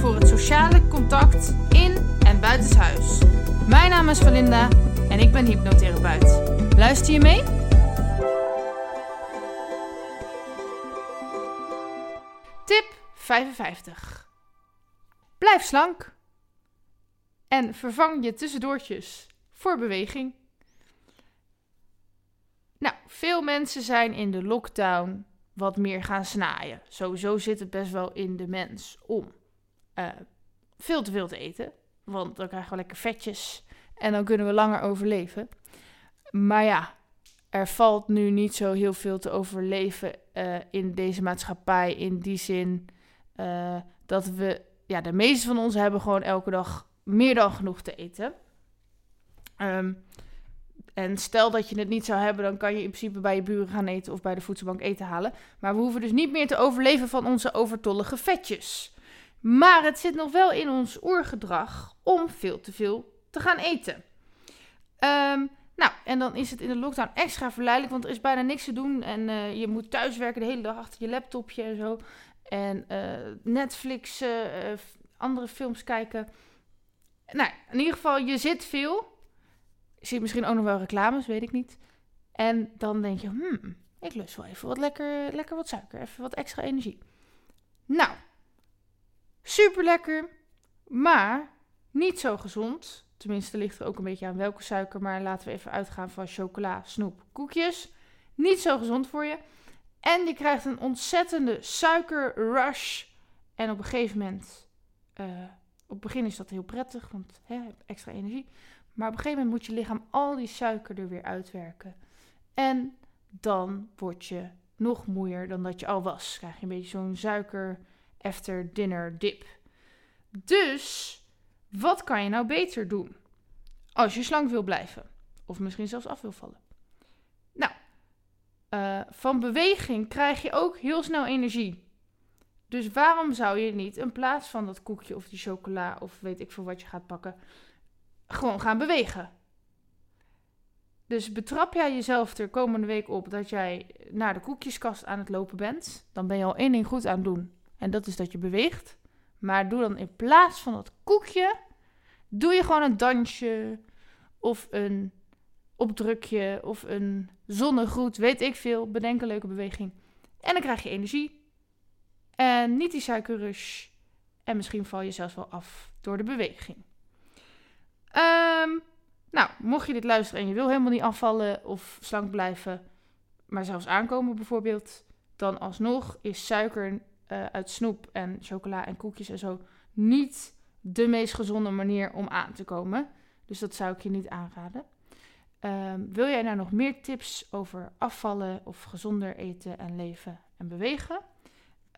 voor het sociale contact in en buitenshuis. Mijn naam is Valinda en ik ben hypnotherapeut. Luister je mee? Tip 55. Blijf slank. En vervang je tussendoortjes voor beweging. Nou, veel mensen zijn in de lockdown wat meer gaan snaaien. Sowieso zit het best wel in de mens om uh, veel te veel te eten. Want dan krijgen we lekker vetjes en dan kunnen we langer overleven. Maar ja, er valt nu niet zo heel veel te overleven uh, in deze maatschappij. In die zin uh, dat we, ja, de meeste van ons hebben gewoon elke dag meer dan genoeg te eten. Um, en stel dat je het niet zou hebben, dan kan je in principe bij je buren gaan eten of bij de voedselbank eten halen. Maar we hoeven dus niet meer te overleven van onze overtollige vetjes. Maar het zit nog wel in ons oergedrag om veel te veel te gaan eten. Um, nou, en dan is het in de lockdown extra verleidelijk, want er is bijna niks te doen. En uh, je moet thuiswerken de hele dag achter je laptopje en zo. En uh, Netflix, uh, andere films kijken. Nou, in ieder geval, je zit veel. Je ziet misschien ook nog wel reclames, weet ik niet. En dan denk je, hmm, ik lust wel even wat lekker, lekker wat suiker. Even wat extra energie. Nou, super lekker, maar niet zo gezond. Tenminste, ligt er ook een beetje aan welke suiker. Maar laten we even uitgaan van chocola, snoep, koekjes. Niet zo gezond voor je. En je krijgt een ontzettende suikerrush. En op een gegeven moment, uh, op het begin is dat heel prettig, want hè, extra energie. Maar op een gegeven moment moet je lichaam al die suiker er weer uitwerken. En dan word je nog moeier dan dat je al was. Krijg je een beetje zo'n suiker after dinner dip. Dus wat kan je nou beter doen als je slank wil blijven? Of misschien zelfs af wil vallen. Nou, uh, van beweging krijg je ook heel snel energie. Dus waarom zou je niet in plaats van dat koekje of die chocola of weet ik veel wat je gaat pakken, gewoon gaan bewegen? Dus betrap jij jezelf er komende week op dat jij naar de koekjeskast aan het lopen bent, dan ben je al één ding goed aan het doen. En dat is dat je beweegt. Maar doe dan in plaats van dat koekje, doe je gewoon een dansje of een opdrukje of een zonnegroet, weet ik veel. Bedenk een leuke beweging. En dan krijg je energie. En niet die suikerrush. En misschien val je zelfs wel af door de beweging. Um, nou, mocht je dit luisteren en je wil helemaal niet afvallen of slank blijven, maar zelfs aankomen bijvoorbeeld, dan alsnog is suiker uh, uit snoep en chocola en koekjes en zo niet de meest gezonde manier om aan te komen. Dus dat zou ik je niet aanraden. Um, wil jij nou nog meer tips over afvallen of gezonder eten en leven en bewegen?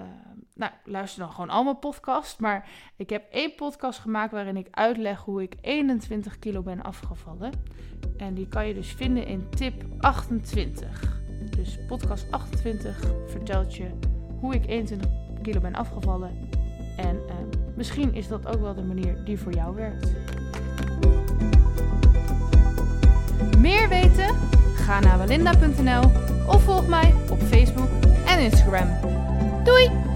Uh, nou, luister dan gewoon allemaal podcast. Maar ik heb één podcast gemaakt waarin ik uitleg hoe ik 21 kilo ben afgevallen. En die kan je dus vinden in tip 28. Dus podcast 28 vertelt je hoe ik 21 kilo ben afgevallen. En uh, misschien is dat ook wel de manier die voor jou werkt. Meer weten? Ga naar walinda.nl of volg mij op Facebook en Instagram. Doei!